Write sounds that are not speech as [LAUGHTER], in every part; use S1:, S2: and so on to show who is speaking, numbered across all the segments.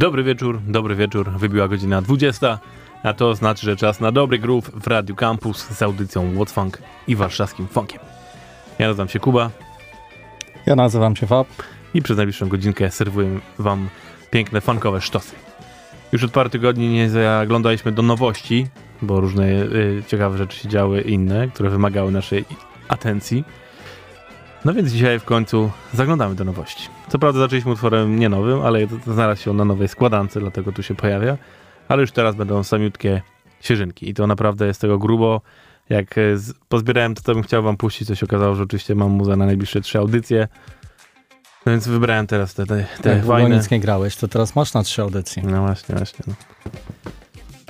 S1: Dobry wieczór, dobry wieczór. Wybiła godzina 20, a to znaczy, że czas na dobry groove w Radiu Campus z audycją What Funk i warszawskim funkiem. Ja nazywam się Kuba
S2: Ja nazywam się Fab.
S1: i przez najbliższą godzinkę serwuję wam piękne funkowe sztosy. Już od paru tygodni nie zaglądaliśmy do nowości, bo różne y, ciekawe rzeczy się działy inne, które wymagały naszej atencji. No więc dzisiaj w końcu zaglądamy do nowości. Co prawda zaczęliśmy utworem nie nowym, ale znalazł się on na nowej składance, dlatego tu się pojawia. Ale już teraz będą samiutkie świeżynki i to naprawdę jest tego grubo. Jak e, pozbierałem to, co bym chciał wam puścić, to się okazało, że oczywiście mam muzę na najbliższe trzy audycje. No więc wybrałem teraz te, te, te
S2: Jak
S1: fajne...
S2: nic nie grałeś, to teraz masz na trzy audycje.
S1: No właśnie, właśnie. No.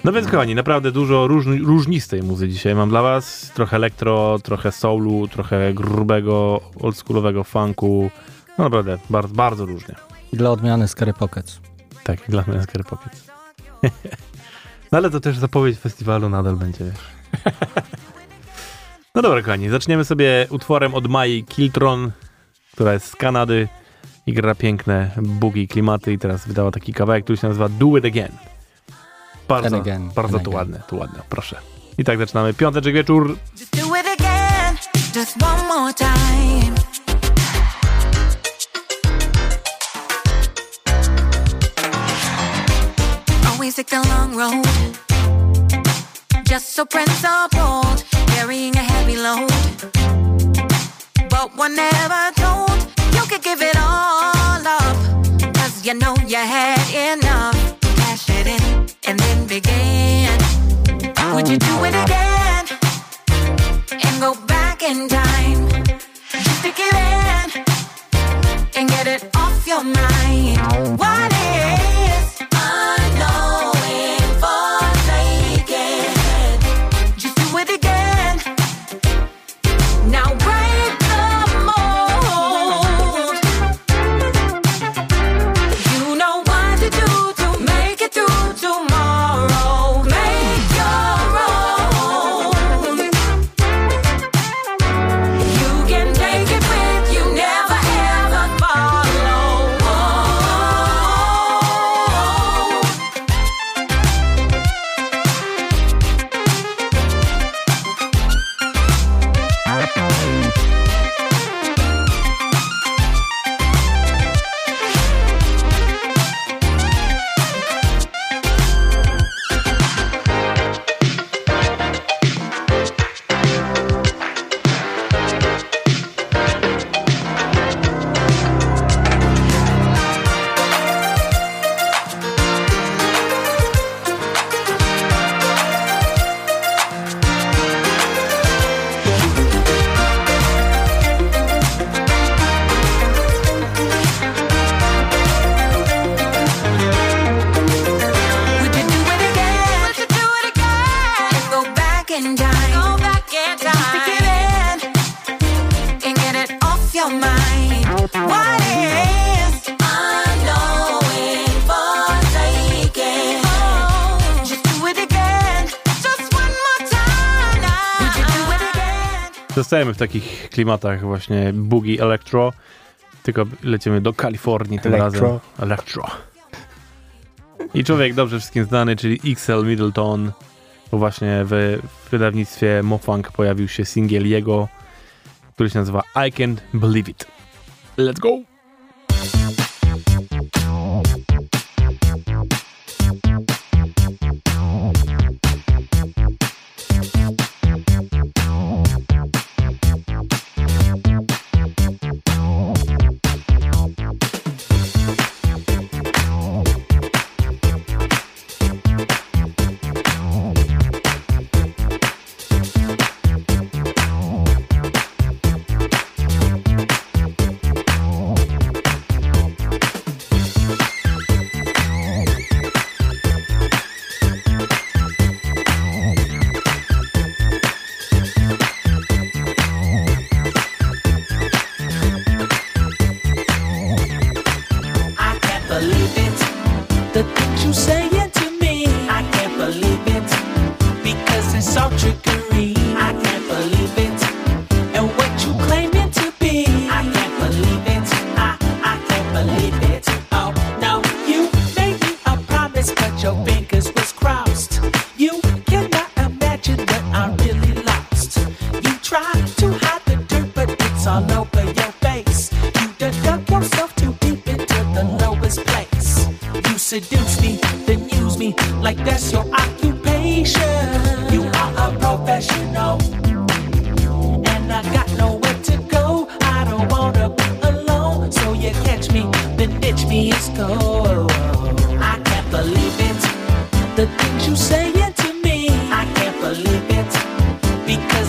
S1: No więc kochani, naprawdę dużo różni, różnistej muzy dzisiaj mam dla was. Trochę elektro, trochę soulu, trochę grubego, oldschoolowego funku. No naprawdę, bardzo, bardzo różnie.
S2: Dla odmiany Scary Pockets.
S1: Tak, dla mnie Scary Pockets. [LAUGHS] no ale to też zapowiedź festiwalu nadal będzie, wiesz. [LAUGHS] no dobra, kochani, zaczniemy sobie utworem od Mai Kiltron, która jest z Kanady i gra piękne bugi klimaty i teraz wydała taki kawałek, który się nazywa Do It Again. Bardzo,
S2: And again,
S1: bardzo
S2: and again.
S1: ładne, to ładne, proszę. I tak zaczynamy. Piąteczek wieczór.
S3: Just do it again, just one more time. Always take the long road, just so principled, carrying a heavy load. But one never told you could give it all up, cause you know you had enough. Begin. Would you do it again? and go back in time. Just to give in and get it off your mind. Again?
S1: Zostajemy w takich klimatach właśnie boogie electro, tylko lecimy do Kalifornii tym
S2: Electro.
S1: razem. Electro. I człowiek dobrze wszystkim znany, czyli XL Middleton, bo właśnie w wydawnictwie Mofunk pojawił się singiel jego, który się nazywa I Can't Believe It. Let's go!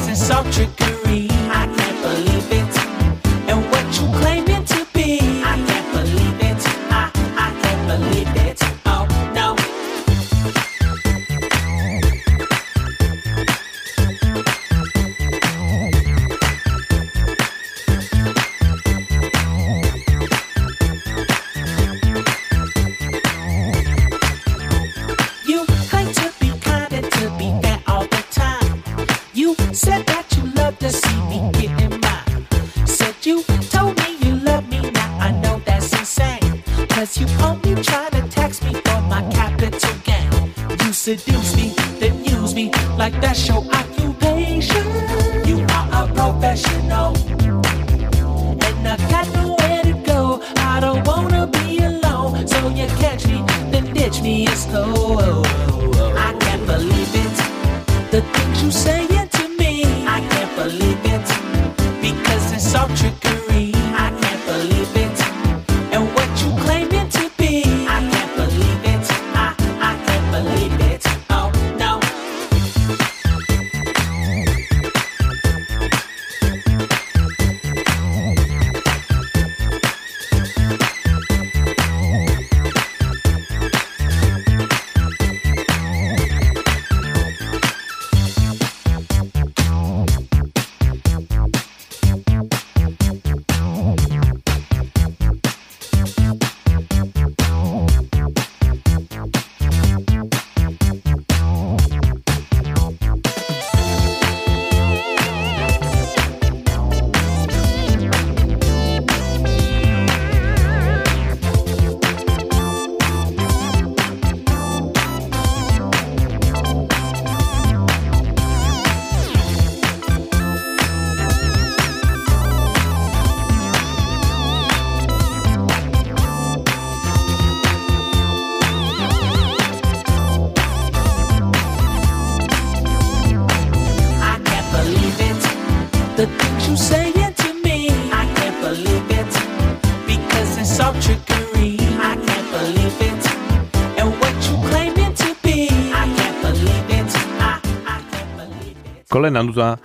S4: and some trickery. I can't believe it. And what you claim.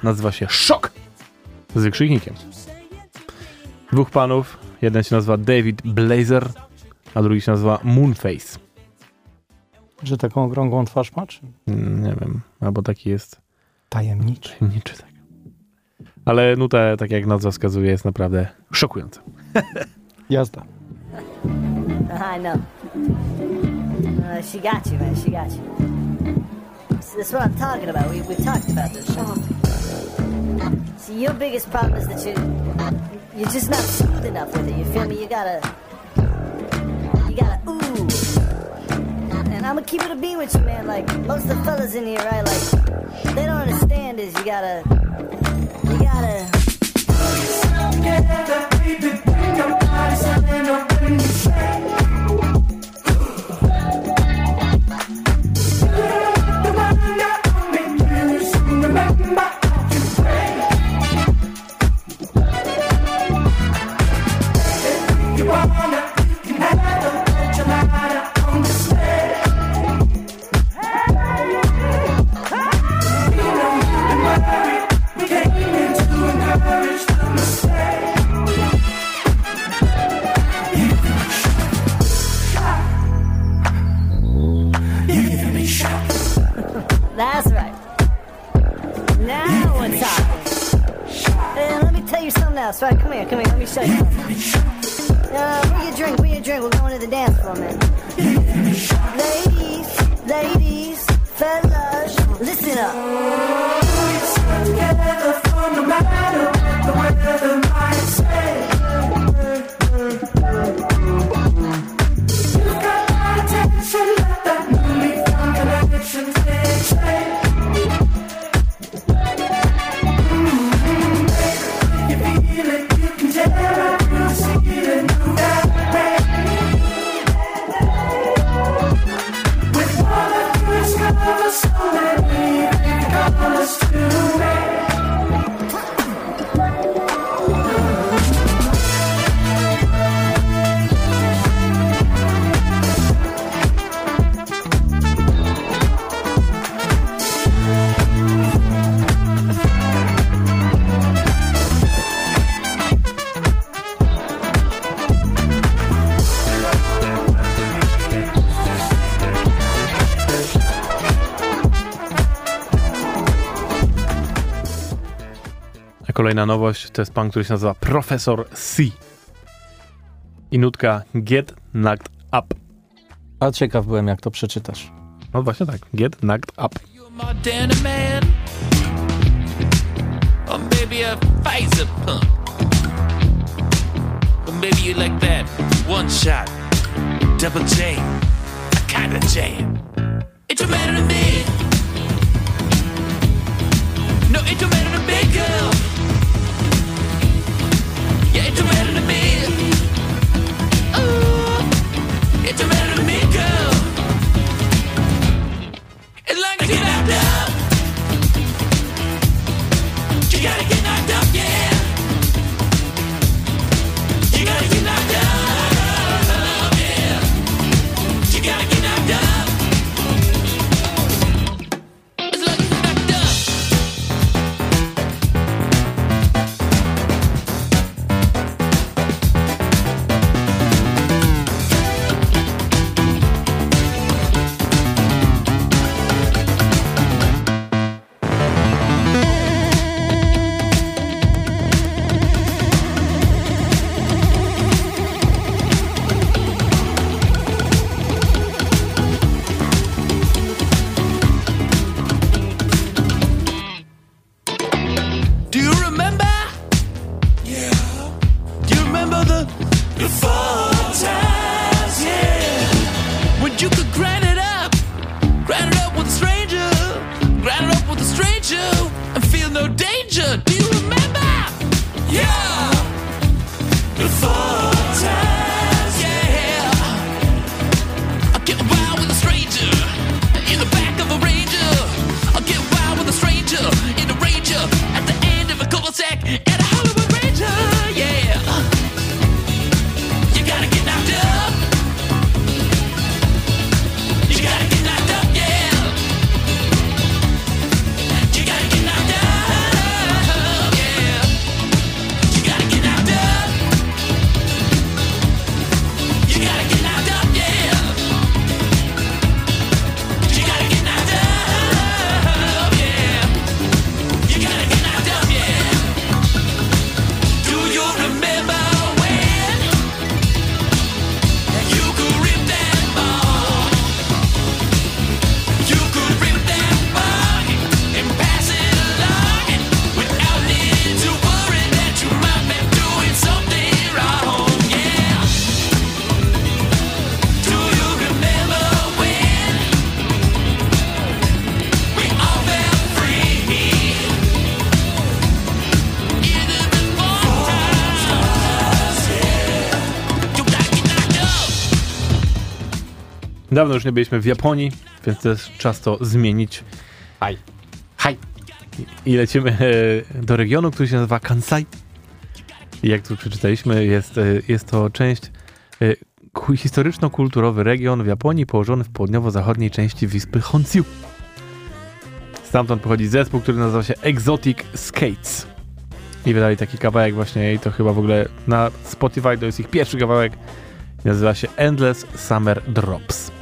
S1: nazywa się Szok z wykrzyknikiem. Dwóch panów, jeden się nazywa David Blazer, a drugi się nazywa Moonface.
S2: Że taką okrągłą twarz ma? Czy...
S1: Mm, nie wiem, albo taki jest.
S2: Tajemniczy.
S1: Tajemniczy, tak. Ale nutę, tak jak nazwa wskazuje, jest naprawdę szokująca.
S2: Jazda.
S5: I know. Uh, she got you, man. She got you. That's what I'm talking about. We, we talked about this. Oh. See, your biggest problem is that you you're just not smooth enough with it. You feel me? You gotta you gotta ooh. And I'ma keep it a bean with you, man. Like most of the fellas in here, right? Like they don't understand is you gotta you gotta. Together, baby, bring your
S6: body
S1: kolejna nowość to jest pan, który się nazywa Profesor C. I nutka Get Knocked Up.
S2: A ciekaw byłem, jak to przeczytasz.
S1: No właśnie tak, Get Knocked Up.
S7: Or maybe a Pfizer pump, or maybe you like that one shot, double J, a kind of jam.
S1: Dawno już nie byliśmy w Japonii, więc też czas to zmienić.
S2: Aj.
S1: Haj! I i lecimy e, do regionu, który się nazywa Kansai. I jak tu przeczytaliśmy, jest, e, jest to część, e, ku- historyczno-kulturowy region w Japonii położony w południowo-zachodniej części wyspy Honshu. Stamtąd pochodzi zespół, który nazywa się Exotic Skates. I wydali taki kawałek właśnie i to chyba w ogóle na Spotify to jest ich pierwszy kawałek. Nazywa się Endless Summer Drops.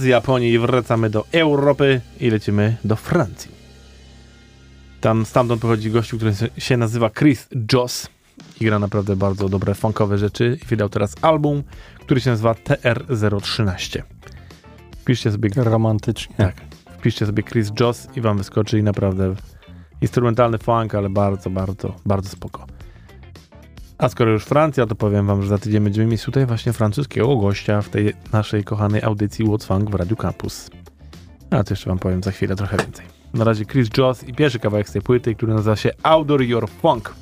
S1: Z Japonii wracamy do Europy i lecimy do Francji. Tam stamtąd pochodzi gościu, który się- nazywa Chris Joss i gra naprawdę bardzo dobre funkowe rzeczy. I wydał teraz album, który się nazywa TR013. Wpiszcie sobie
S2: Romantycznie.
S1: tak. Wpiszcie sobie Chris Joss i wam wyskoczy i naprawdę instrumentalny funk, ale bardzo, bardzo, bardzo spoko. A skoro już Francja, to powiem wam, że za tydzień będziemy mieć tutaj właśnie francuskiego gościa w tej naszej kochanej audycji What's Funk w Radio Campus. A to jeszcze wam powiem za chwilę trochę więcej. Na razie Chris Joss i pierwszy kawałek z tej płyty, który nazywa się Outdoor Your Funk.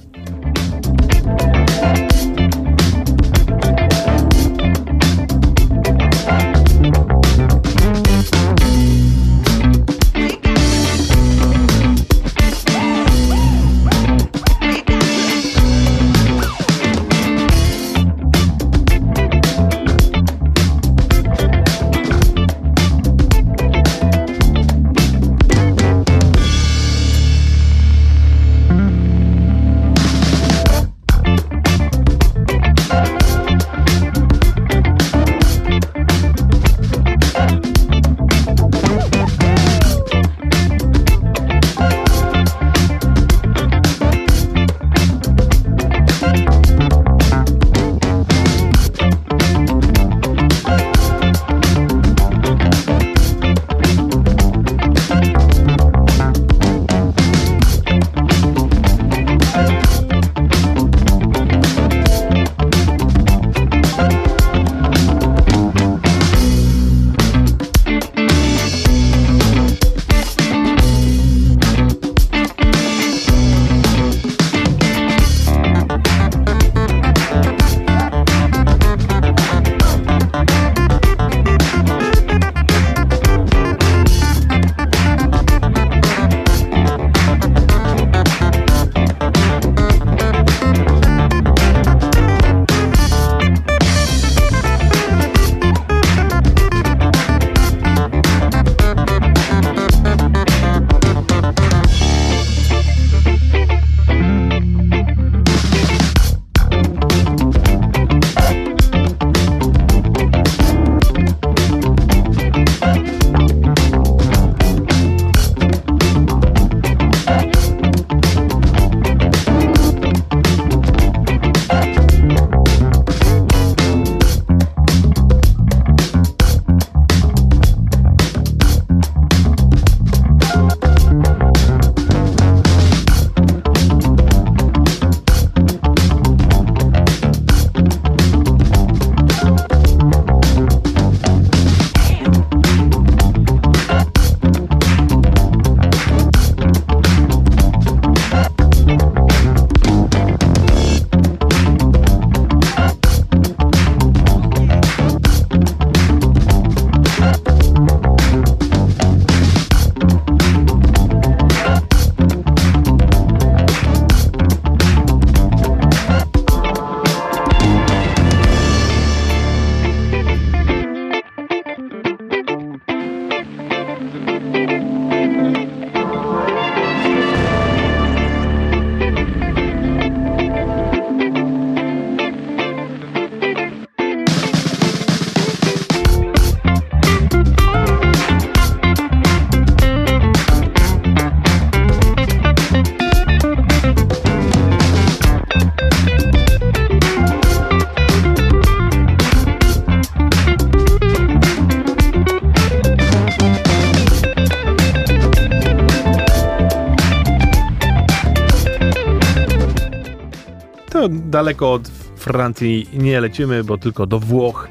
S1: Daleko od Francji nie lecimy, bo tylko do Włoch.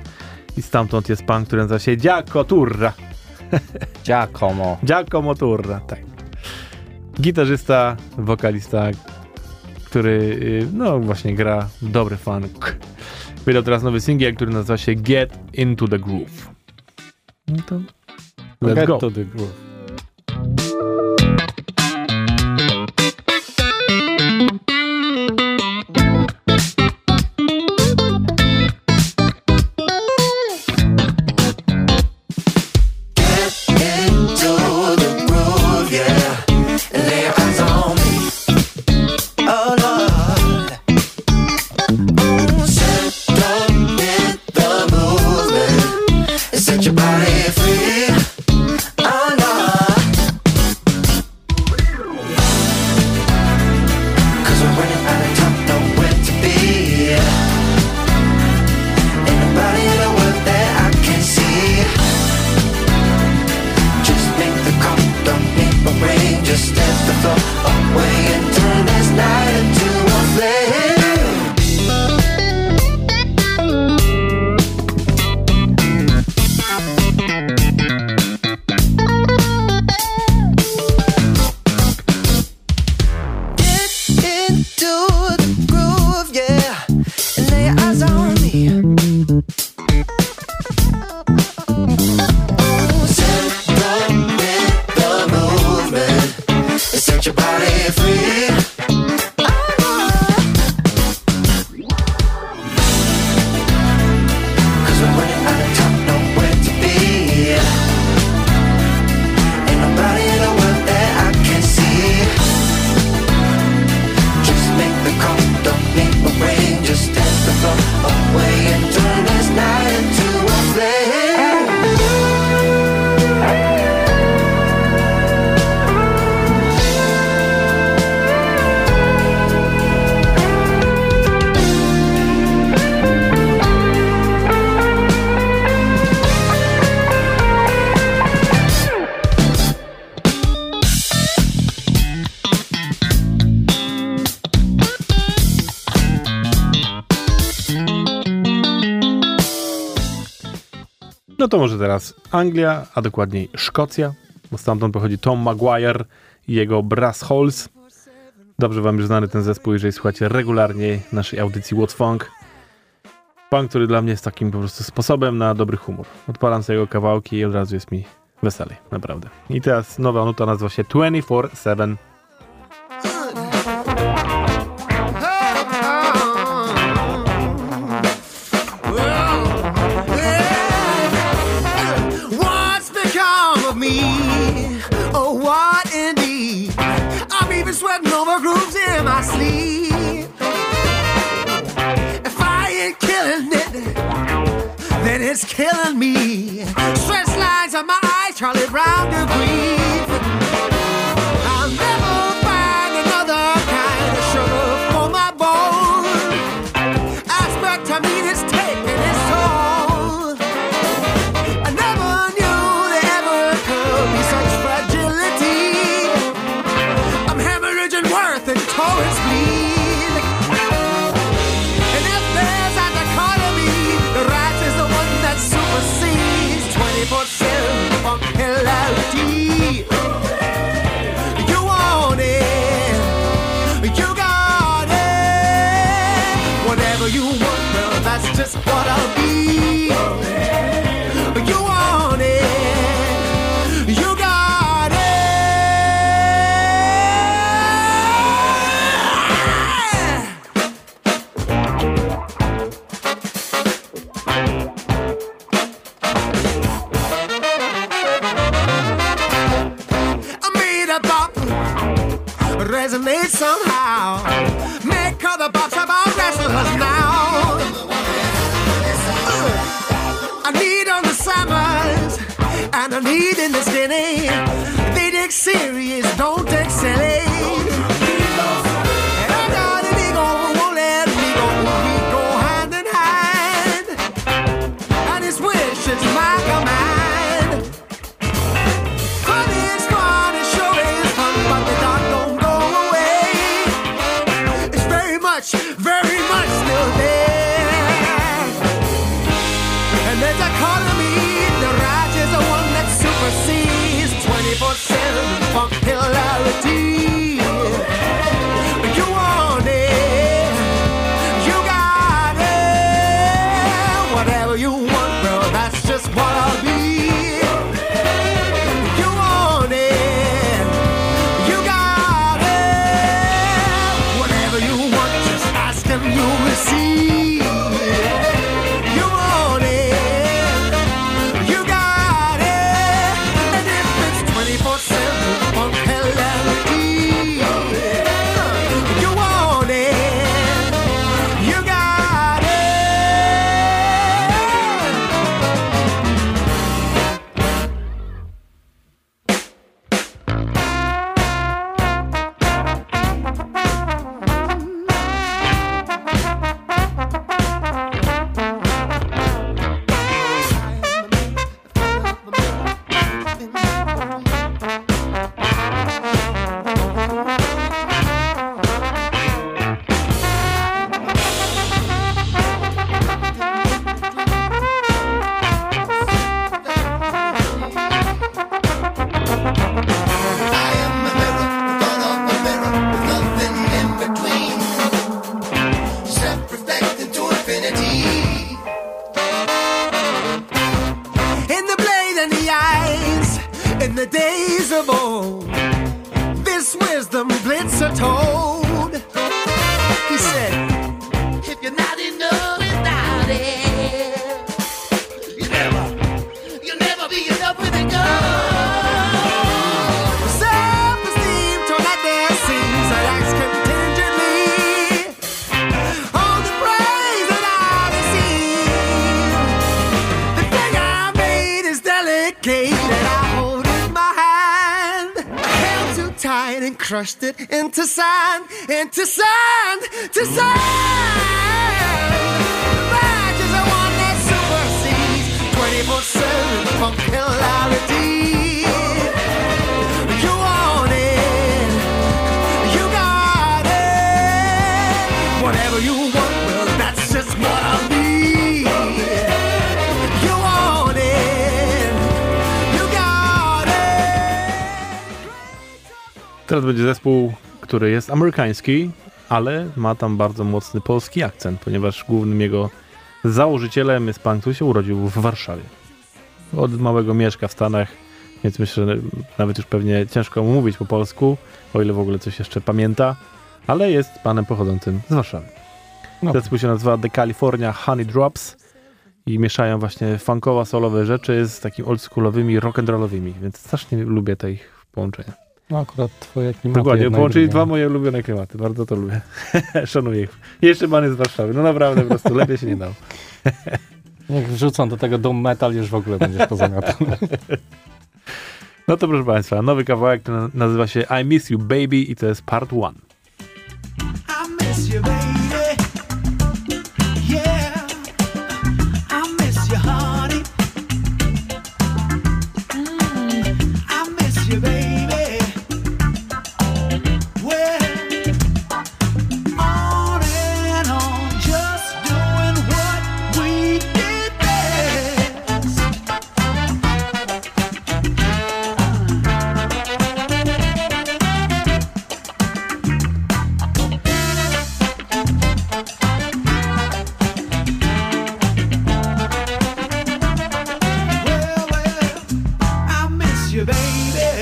S1: I stamtąd jest pan, który nazywa się Giaco Turra. [LAUGHS]
S2: Giacomo.
S1: Giacomo Turra, tak. Gitarzysta, wokalista, który y, no właśnie gra dobry funk. Wydał teraz nowy singiel, który nazywa się Get Into the Groove. No to let's
S2: Get
S1: go.
S2: to the groove.
S1: Anglia, a dokładniej Szkocja, bo stamtąd pochodzi Tom Maguire i jego Brass Holes. Dobrze wam już znany ten zespół, jeżeli słuchacie regularnie naszej audycji What's Funk. Pan, który dla mnie jest takim po prostu sposobem na dobry humor. Odpalam sobie jego kawałki i od razu jest mi weselej, naprawdę. I teraz nowa nuta nazywa się 24-7.
S8: is killing me. Stress lines on my eyes, Charlie Brown to. I'll be. I'll be crushed it into sand, into sand, to sand.
S1: Teraz będzie zespół, który jest amerykański, ale ma tam bardzo mocny polski akcent, ponieważ głównym jego założycielem jest pan, który się urodził w Warszawie. Od małego mieszka w Stanach, więc myślę, że nawet już pewnie ciężko mu mówić po polsku, o ile w ogóle coś jeszcze pamięta, ale jest panem pochodzącym z Warszawy.
S2: No.
S1: Zespół się nazywa The California Honey Drops i mieszają właśnie funkowo solowe rzeczy z takimi oldschoolowymi, rock'n'rollowymi, więc strasznie lubię te ich połączenia.
S2: No akurat twoje klimaty.
S1: Dokładnie, połączyli
S2: lubię.
S1: dwa moje ulubione klimaty, bardzo to lubię. [LAUGHS] Szanuję ich. Jeszcze pan jest z Warszawy, no naprawdę po prostu lepiej się nie dało. [LAUGHS]
S2: Jak wrzucą do tego dom metal, już w ogóle będziesz pozamiatany. [LAUGHS]
S1: No to proszę państwa, nowy kawałek nazywa się I Miss You Baby i to jest part one.
S7: you, baby.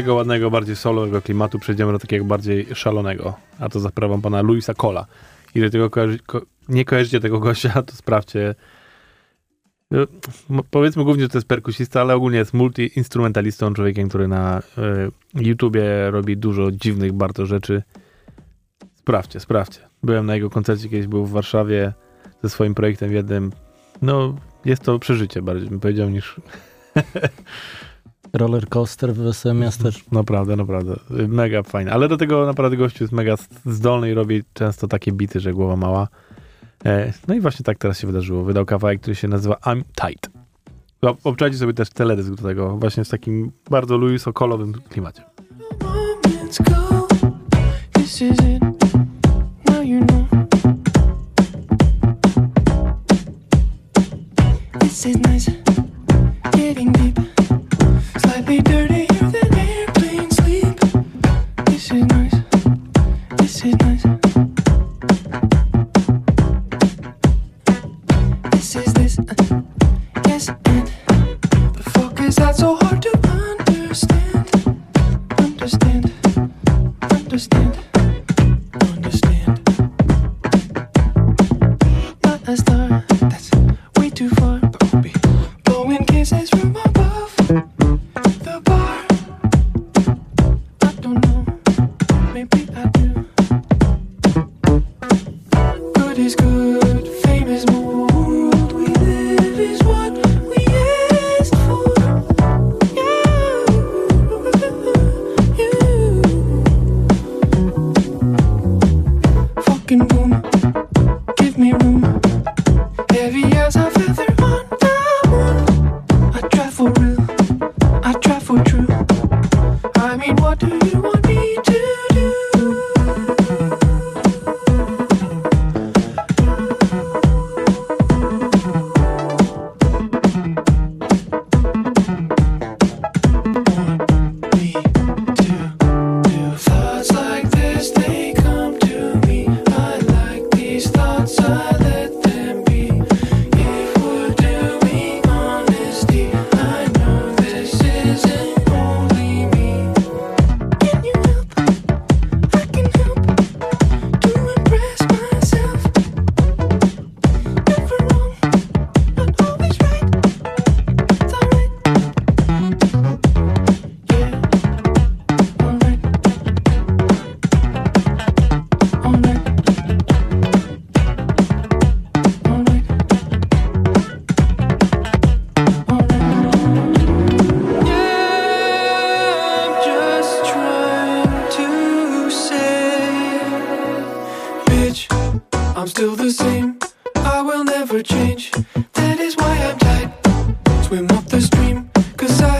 S1: Tego ładnego, bardziej solowego klimatu przejdziemy do takiego bardziej szalonego, a to za sprawą pana Luisa Cola. Jeżeli tego kojarzy, ko, nie kojarzycie tego gościa, [LAUGHS] to sprawdźcie. No, Powiedzmy głównie, że to jest perkusista, ale ogólnie jest multi-instrumentalistą, człowiekiem, który na y, YouTubie robi dużo dziwnych bardzo rzeczy. Sprawdźcie, sprawdźcie. Byłem na jego koncercie, kiedyś był w Warszawie ze swoim projektem w jednym. No, jest to przeżycie bardziej, bym powiedział, niż [LAUGHS]
S2: Roller coaster w wesołym miasteczku.
S1: Naprawdę, naprawdę. Mega fajne. Ale do tego naprawdę gościu jest mega zdolny i robi często takie bity, że głowa mała. E, no i właśnie tak teraz się wydarzyło. Wydał kawałek, który się nazywa I'm Tight. Ob- Obczajcie sobie też teledysk do tego, właśnie w takim bardzo Louis Okolowym klimacie.
S9: This is nice. Getting deep. This is nice. This is nice. This is this. uh, yes, and the fuck is that so hard swim up the stream cause I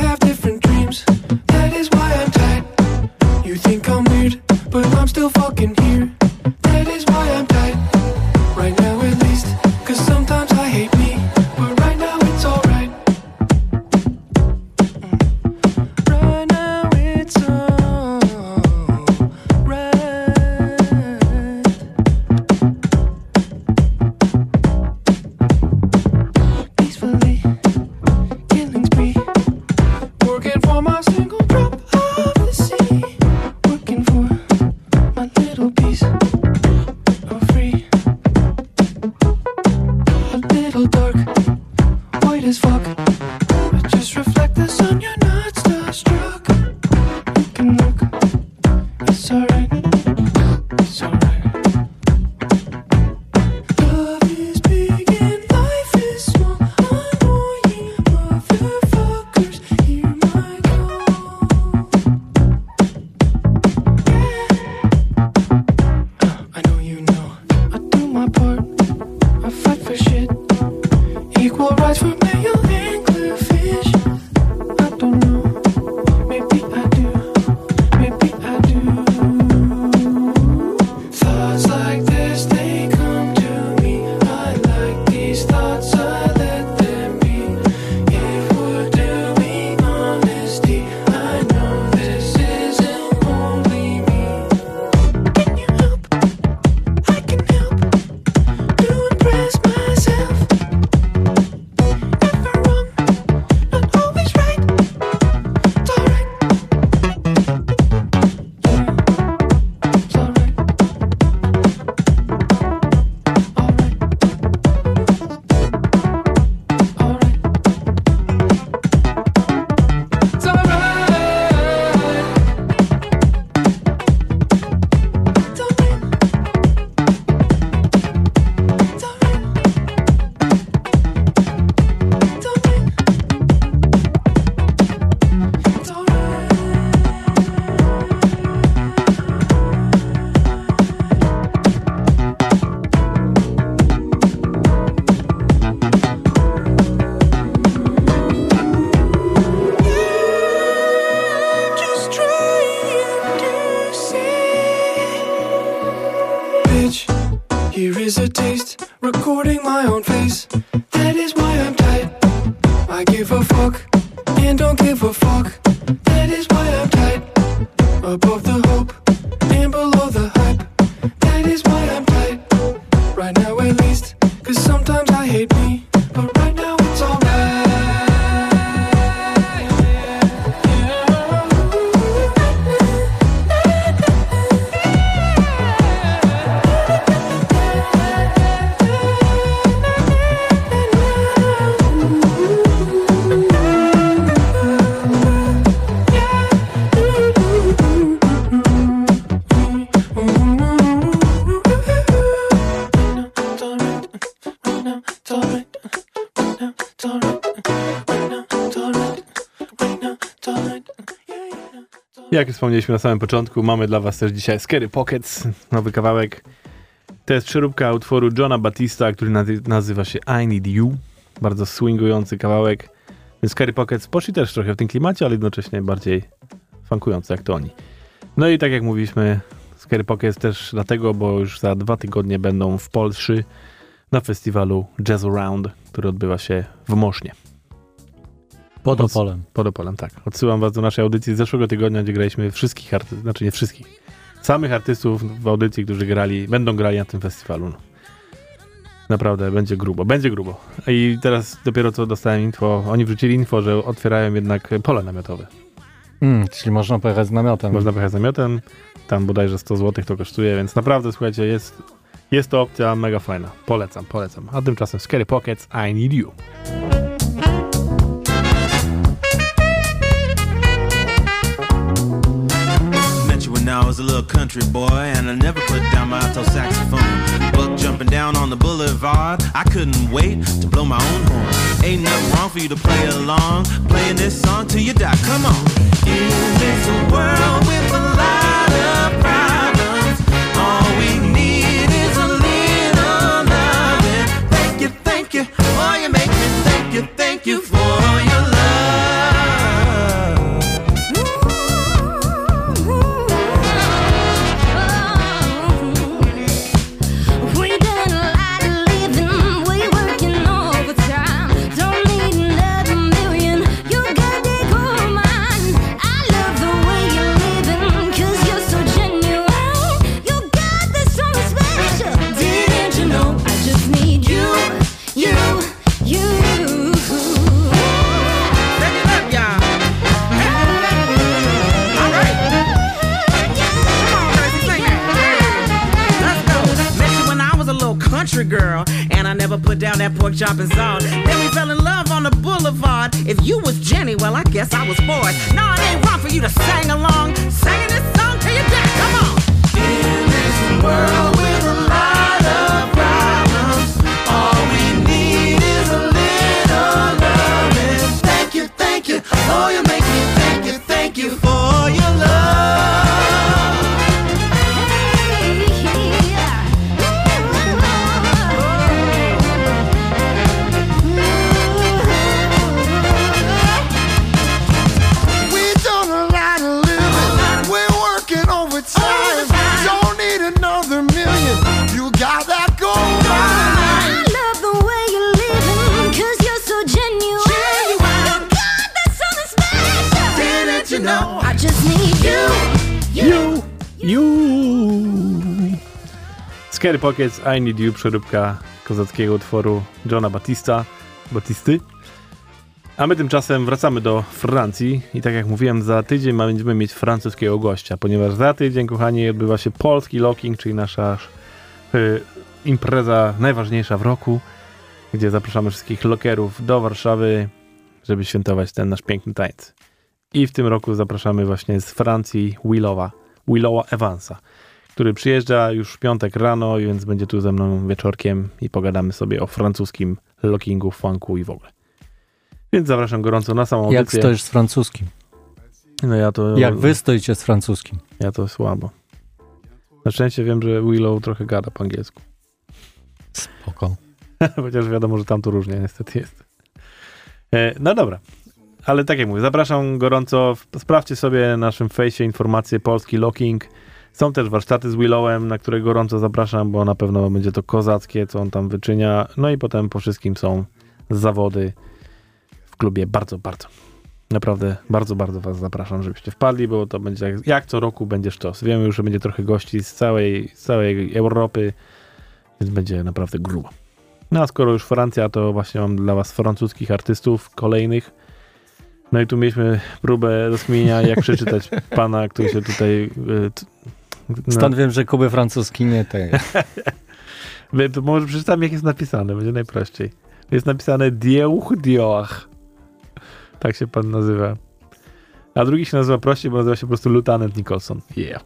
S1: wspomnieliśmy na samym początku, mamy dla was też dzisiaj Scary Pockets, nowy kawałek. To jest przeróbka utworu Johna Batista, który nazy- nazywa się I Need You. Bardzo swingujący kawałek. Więc Scary Pockets poszli też trochę w tym klimacie, ale jednocześnie bardziej funkujący jak to oni. No i tak jak mówiliśmy, Scary Pockets też dlatego, bo już za dwa tygodnie będą w Polsce na festiwalu Jazz Around, który odbywa się w Mosznie.
S2: Pod Opolem.
S1: Pod Opolem, tak. Odsyłam was do naszej audycji z zeszłego tygodnia, gdzie graliśmy wszystkich artystów, znaczy nie wszystkich, samych artystów w audycji, którzy grali, będą grali na tym festiwalu. No. Naprawdę, będzie grubo, będzie grubo. I teraz dopiero co dostałem info, oni wrzucili info, że otwierają jednak pole namiotowe.
S2: Mm, czyli można pojechać z namiotem.
S1: Można pojechać z namiotem, tam bodajże 100 zł to kosztuje, więc naprawdę, słuchajcie, jest, jest to opcja mega fajna. Polecam, polecam. A tymczasem Scary Pockets, I Need You.
S8: I was a little country boy, and I never put down my alto saxophone. Buck jumping down on the boulevard, I couldn't wait to blow my own horn. Ain't nothing wrong for you to play along, playing this song till you die. Come on. In this world with a lot of problems, all we need is a little loving. Thank you, thank you, oh you make me thank you, thank you for your girl, and I never put down that pork chop and salt. Then we fell in love on the boulevard. If you was Jenny, well, I guess I was Ford. No, it ain't wrong for you to sing along, singing this song till you die. Come on. In this world with a lot of problems, all we need is a little loving. Thank you, thank you. Oh, you make me thank you, thank you for
S1: Scary Pockets, I Need You, przeróbka kozackiego utworu Johna Batista, Batisty. A my tymczasem wracamy do Francji i tak jak mówiłem, za tydzień będziemy mieć francuskiego gościa, ponieważ za tydzień, kochani, odbywa się polski locking, czyli nasza y, impreza najważniejsza w roku, gdzie zapraszamy wszystkich lockerów do Warszawy, żeby świętować ten nasz piękny tańc. I w tym roku zapraszamy właśnie z Francji Willowa, Willowa Evansa, który przyjeżdża już w piątek rano, więc będzie tu ze mną wieczorkiem i pogadamy sobie o francuskim lockingu, funku i w ogóle. Więc zapraszam gorąco na samą
S2: Jak
S1: audycję.
S2: stoisz z francuskim?
S1: No ja to,
S2: Jak wy stoicie z francuskim?
S1: Ja to słabo. Na szczęście wiem, że Willow trochę gada po angielsku.
S2: Spoko. [LAUGHS]
S1: Chociaż wiadomo, że tam to różnie niestety jest. E, no dobra. Ale tak jak mówię, zapraszam gorąco. Sprawdźcie sobie na naszym fejsie informacje Polski Locking. Są też warsztaty z Willowem, na które gorąco zapraszam, bo na pewno będzie to kozackie, co on tam wyczynia. No i potem po wszystkim są zawody w klubie. Bardzo, bardzo. Naprawdę bardzo, bardzo was zapraszam, żebyście wpadli, bo to będzie jak, jak co roku będzie sztos. Wiemy już, że będzie trochę gości z całej, z całej Europy, więc będzie naprawdę grubo. No a skoro już Francja, to właśnie mam dla was francuskich artystów kolejnych. No i tu mieliśmy próbę rozkminienia, jak przeczytać [LAUGHS] pana, który się tutaj... no,
S10: Stąd wiem, że Kuby francuski nie
S1: to [LAUGHS] może przeczytam, jak jest napisane, będzie najprościej. Jest napisane Dieuch Dioach. Tak się pan nazywa. A drugi się nazywa prościej, bo nazywa się po prostu Lieutenant Nicholson. Yeah.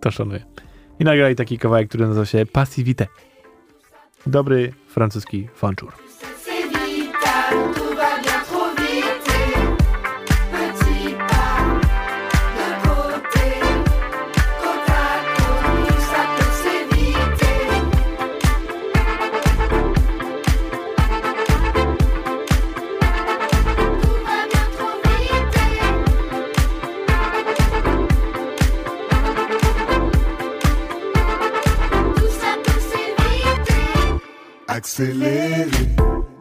S1: To szanuję. I nagrali taki kawałek, który nazywa się Passivité. Dobry francuski fanczur.
S3: C'est
S11: Accélérer,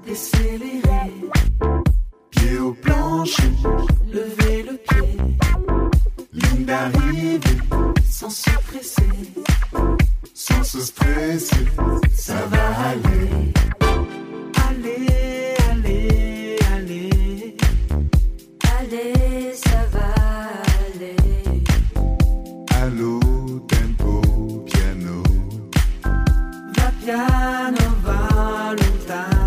S3: Décélérer,
S11: pied au plancher,
S3: lever le pied.
S11: ligne d'arrivée,
S3: sans se presser,
S11: sans se stresser, ça va aller.
S3: allez, allez, allez, allez, ça va aller,
S11: Allo, tempo, piano,
S3: va piano, out
S10: time.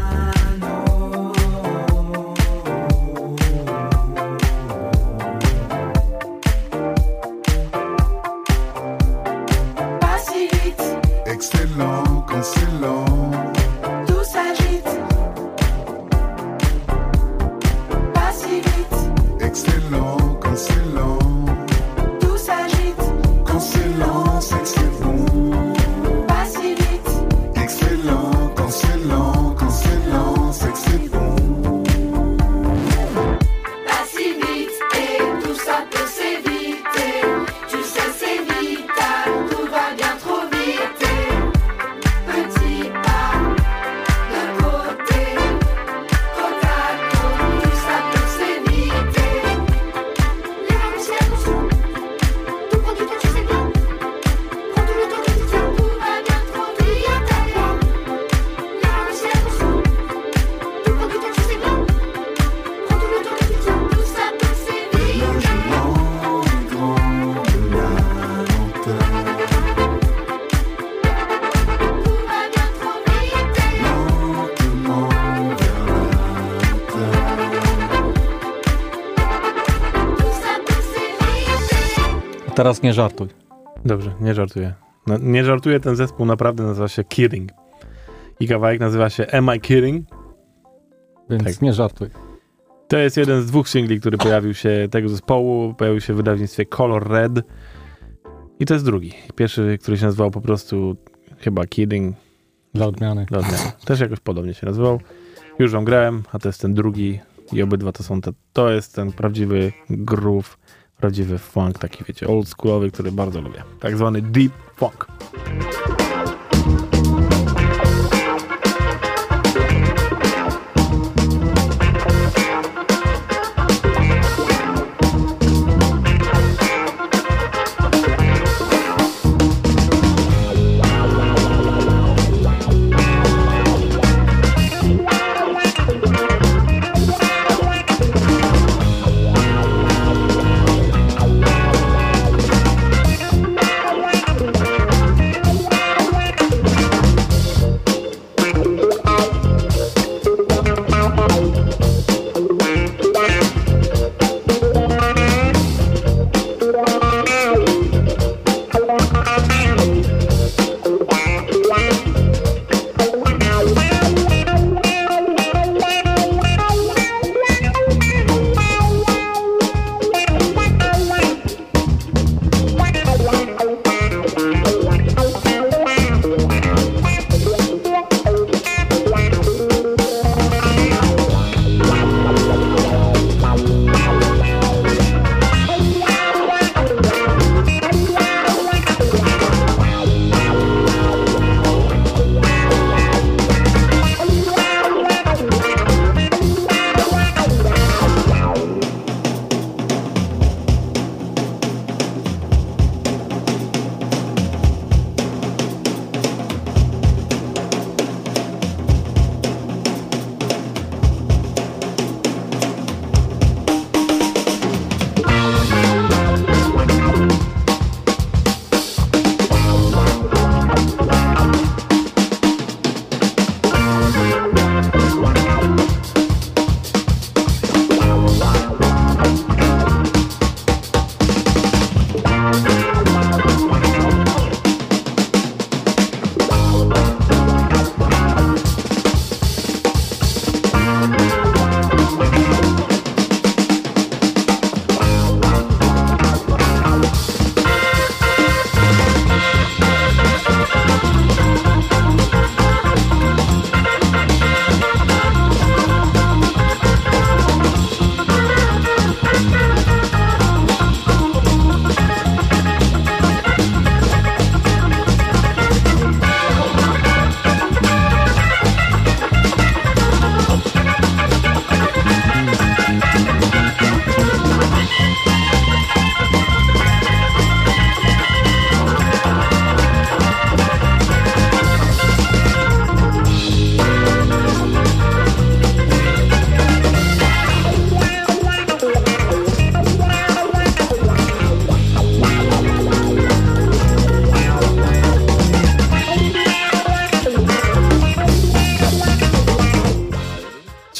S10: Teraz nie żartuj.
S1: Dobrze, nie żartuję. No, nie żartuję, ten zespół naprawdę nazywa się Kidding. I kawałek nazywa się Am I Kidding?
S10: Więc
S1: Tak.
S10: nie żartuj.
S1: To jest jeden z dwóch singli, który pojawił się tego zespołu. Pojawił się w wydawnictwie Color Red. I to jest drugi. Pierwszy, który się nazywał po prostu chyba Kidding.
S10: Dla odmiany.
S1: Dla odmiany. Też jakoś podobnie się nazywał. Już wam grałem, a to jest ten drugi. I obydwa to są te. To jest ten prawdziwy groove, prawdziwy funk, taki wiecie, oldschoolowy, który bardzo lubię. Tak zwany deep funk.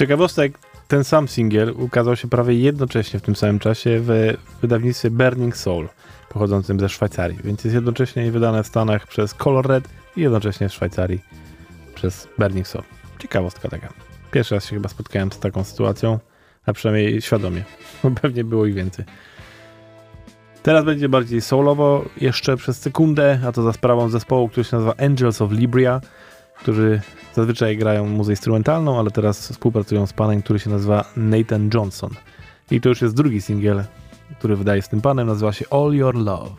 S1: Ciekawostek, ten sam singiel ukazał się prawie jednocześnie w tym samym czasie w wydawnictwie Burning Soul, pochodzącym ze Szwajcarii, więc jest jednocześnie wydane w Stanach przez Color Red i jednocześnie w Szwajcarii przez Burning Soul. Ciekawostka taka. Pierwszy raz się chyba spotkałem z taką sytuacją, a przynajmniej świadomie, bo [LAUGHS] pewnie było ich więcej. Teraz będzie bardziej soulowo jeszcze przez sekundę, a to za sprawą zespołu, który się nazywa Angels of Libria, którzy zazwyczaj grają muzę instrumentalną, ale teraz współpracują z panem, który się nazywa Nathan Johnson. I to już jest drugi singiel, który wydaje z tym panem, nazywa się All Your Love.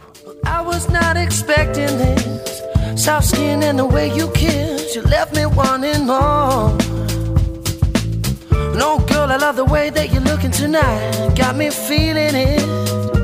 S12: I was not expecting this. Soft skin and the way you kiss, you left me wanting more. No, girl, I love the way that you're looking tonight. Got me feeling it.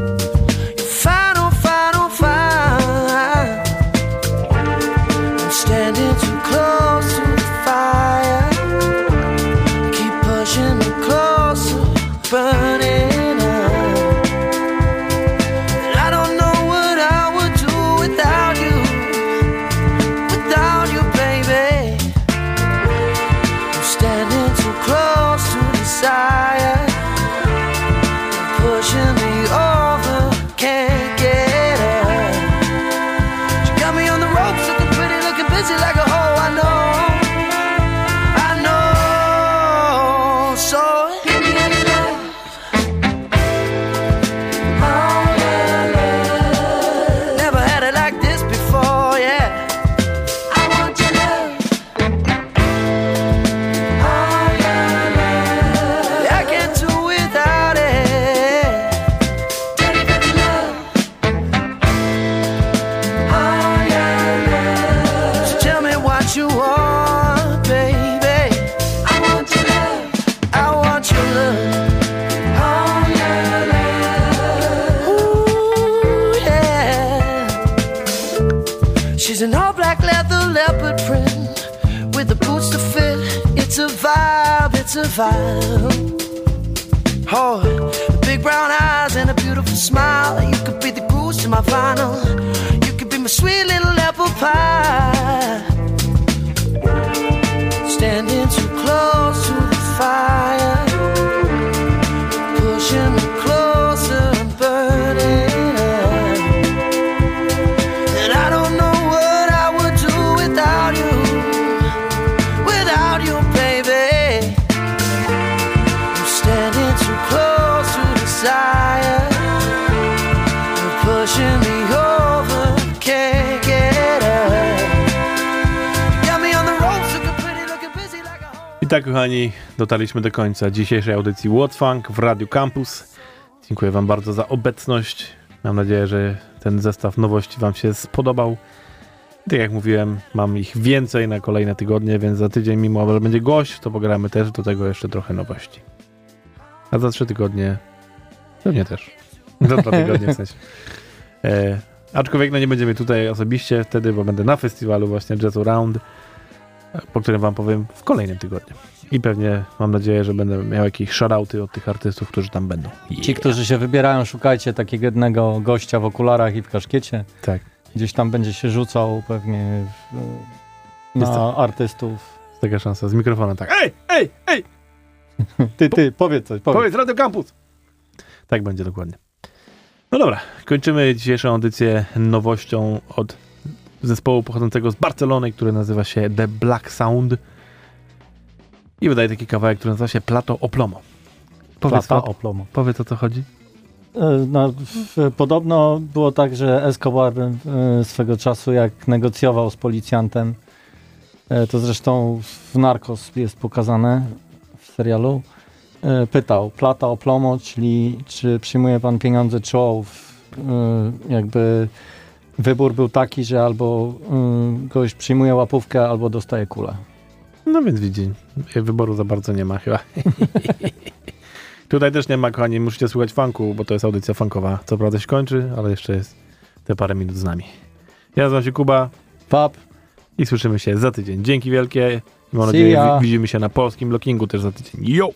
S12: Oh, big brown eyes and a beautiful smile. You could be the goose to my vinyl. You could be my sweet little apple pie.
S1: Tak, kochani, dotarliśmy do końca dzisiejszej audycji What Funk w Radio Campus. Dziękuję Wam bardzo za obecność. Mam nadzieję, że ten zestaw nowości Wam się spodobał. Tak jak mówiłem, mam ich więcej na kolejne tygodnie, więc za tydzień, mimo że będzie gość, to pogramy też do tego jeszcze trochę nowości. A za trzy tygodnie pewnie też. Za dwa tygodnie w sensie. E, aczkolwiek no nie będziemy tutaj osobiście wtedy, bo będę na festiwalu właśnie Jazz Around, po którym wam powiem w kolejnym tygodniu. I pewnie mam nadzieję, że będę miał jakieś shoutouty od tych artystów, którzy tam będą.
S2: Ci, którzy się wybierają, szukajcie takiego jednego gościa w okularach i w kaszkiecie.
S1: Tak.
S2: Gdzieś tam będzie się rzucał pewnie w,
S1: Jest
S2: na
S1: to-
S2: artystów.
S1: Taka szansa z mikrofonem, tak. Ej, ej, ej!
S2: Ty, ty, powiedz coś, powiedz.
S1: Powiedz Radio Campus! Tak będzie dokładnie. No dobra, kończymy dzisiejszą audycję nowością od zespołu pochodzącego z Barcelony, który nazywa się The Black Sound. I wydaje taki kawałek, który nazywa się Plato Oplomo. Powiedz,
S2: Plata
S1: o,
S2: oplomo.
S1: powiedz o co chodzi.
S2: E, No, w, podobno było tak, że Escobar e, swego czasu jak negocjował z policjantem, e, to zresztą w Narcos jest pokazane w serialu, pytał plata o plomo, czyli czy przyjmuje pan pieniądze czy ołów. E, Jakby wybór był taki, że albo e, goś przyjmuje łapówkę, albo dostaje kulę.
S1: No więc widzi, wyboru za bardzo nie ma chyba. [LAUGHS] Tutaj też nie ma, kochani, musicie słuchać funku, bo to jest audycja funkowa. Co prawda się kończy, ale jeszcze jest te parę minut z nami. Ja nazywam się Kuba.
S2: Pap.
S1: I słyszymy się za tydzień. Dzięki wielkie. Mam nadzieję, wi- widzimy się na polskim lockingu też za tydzień. Yo!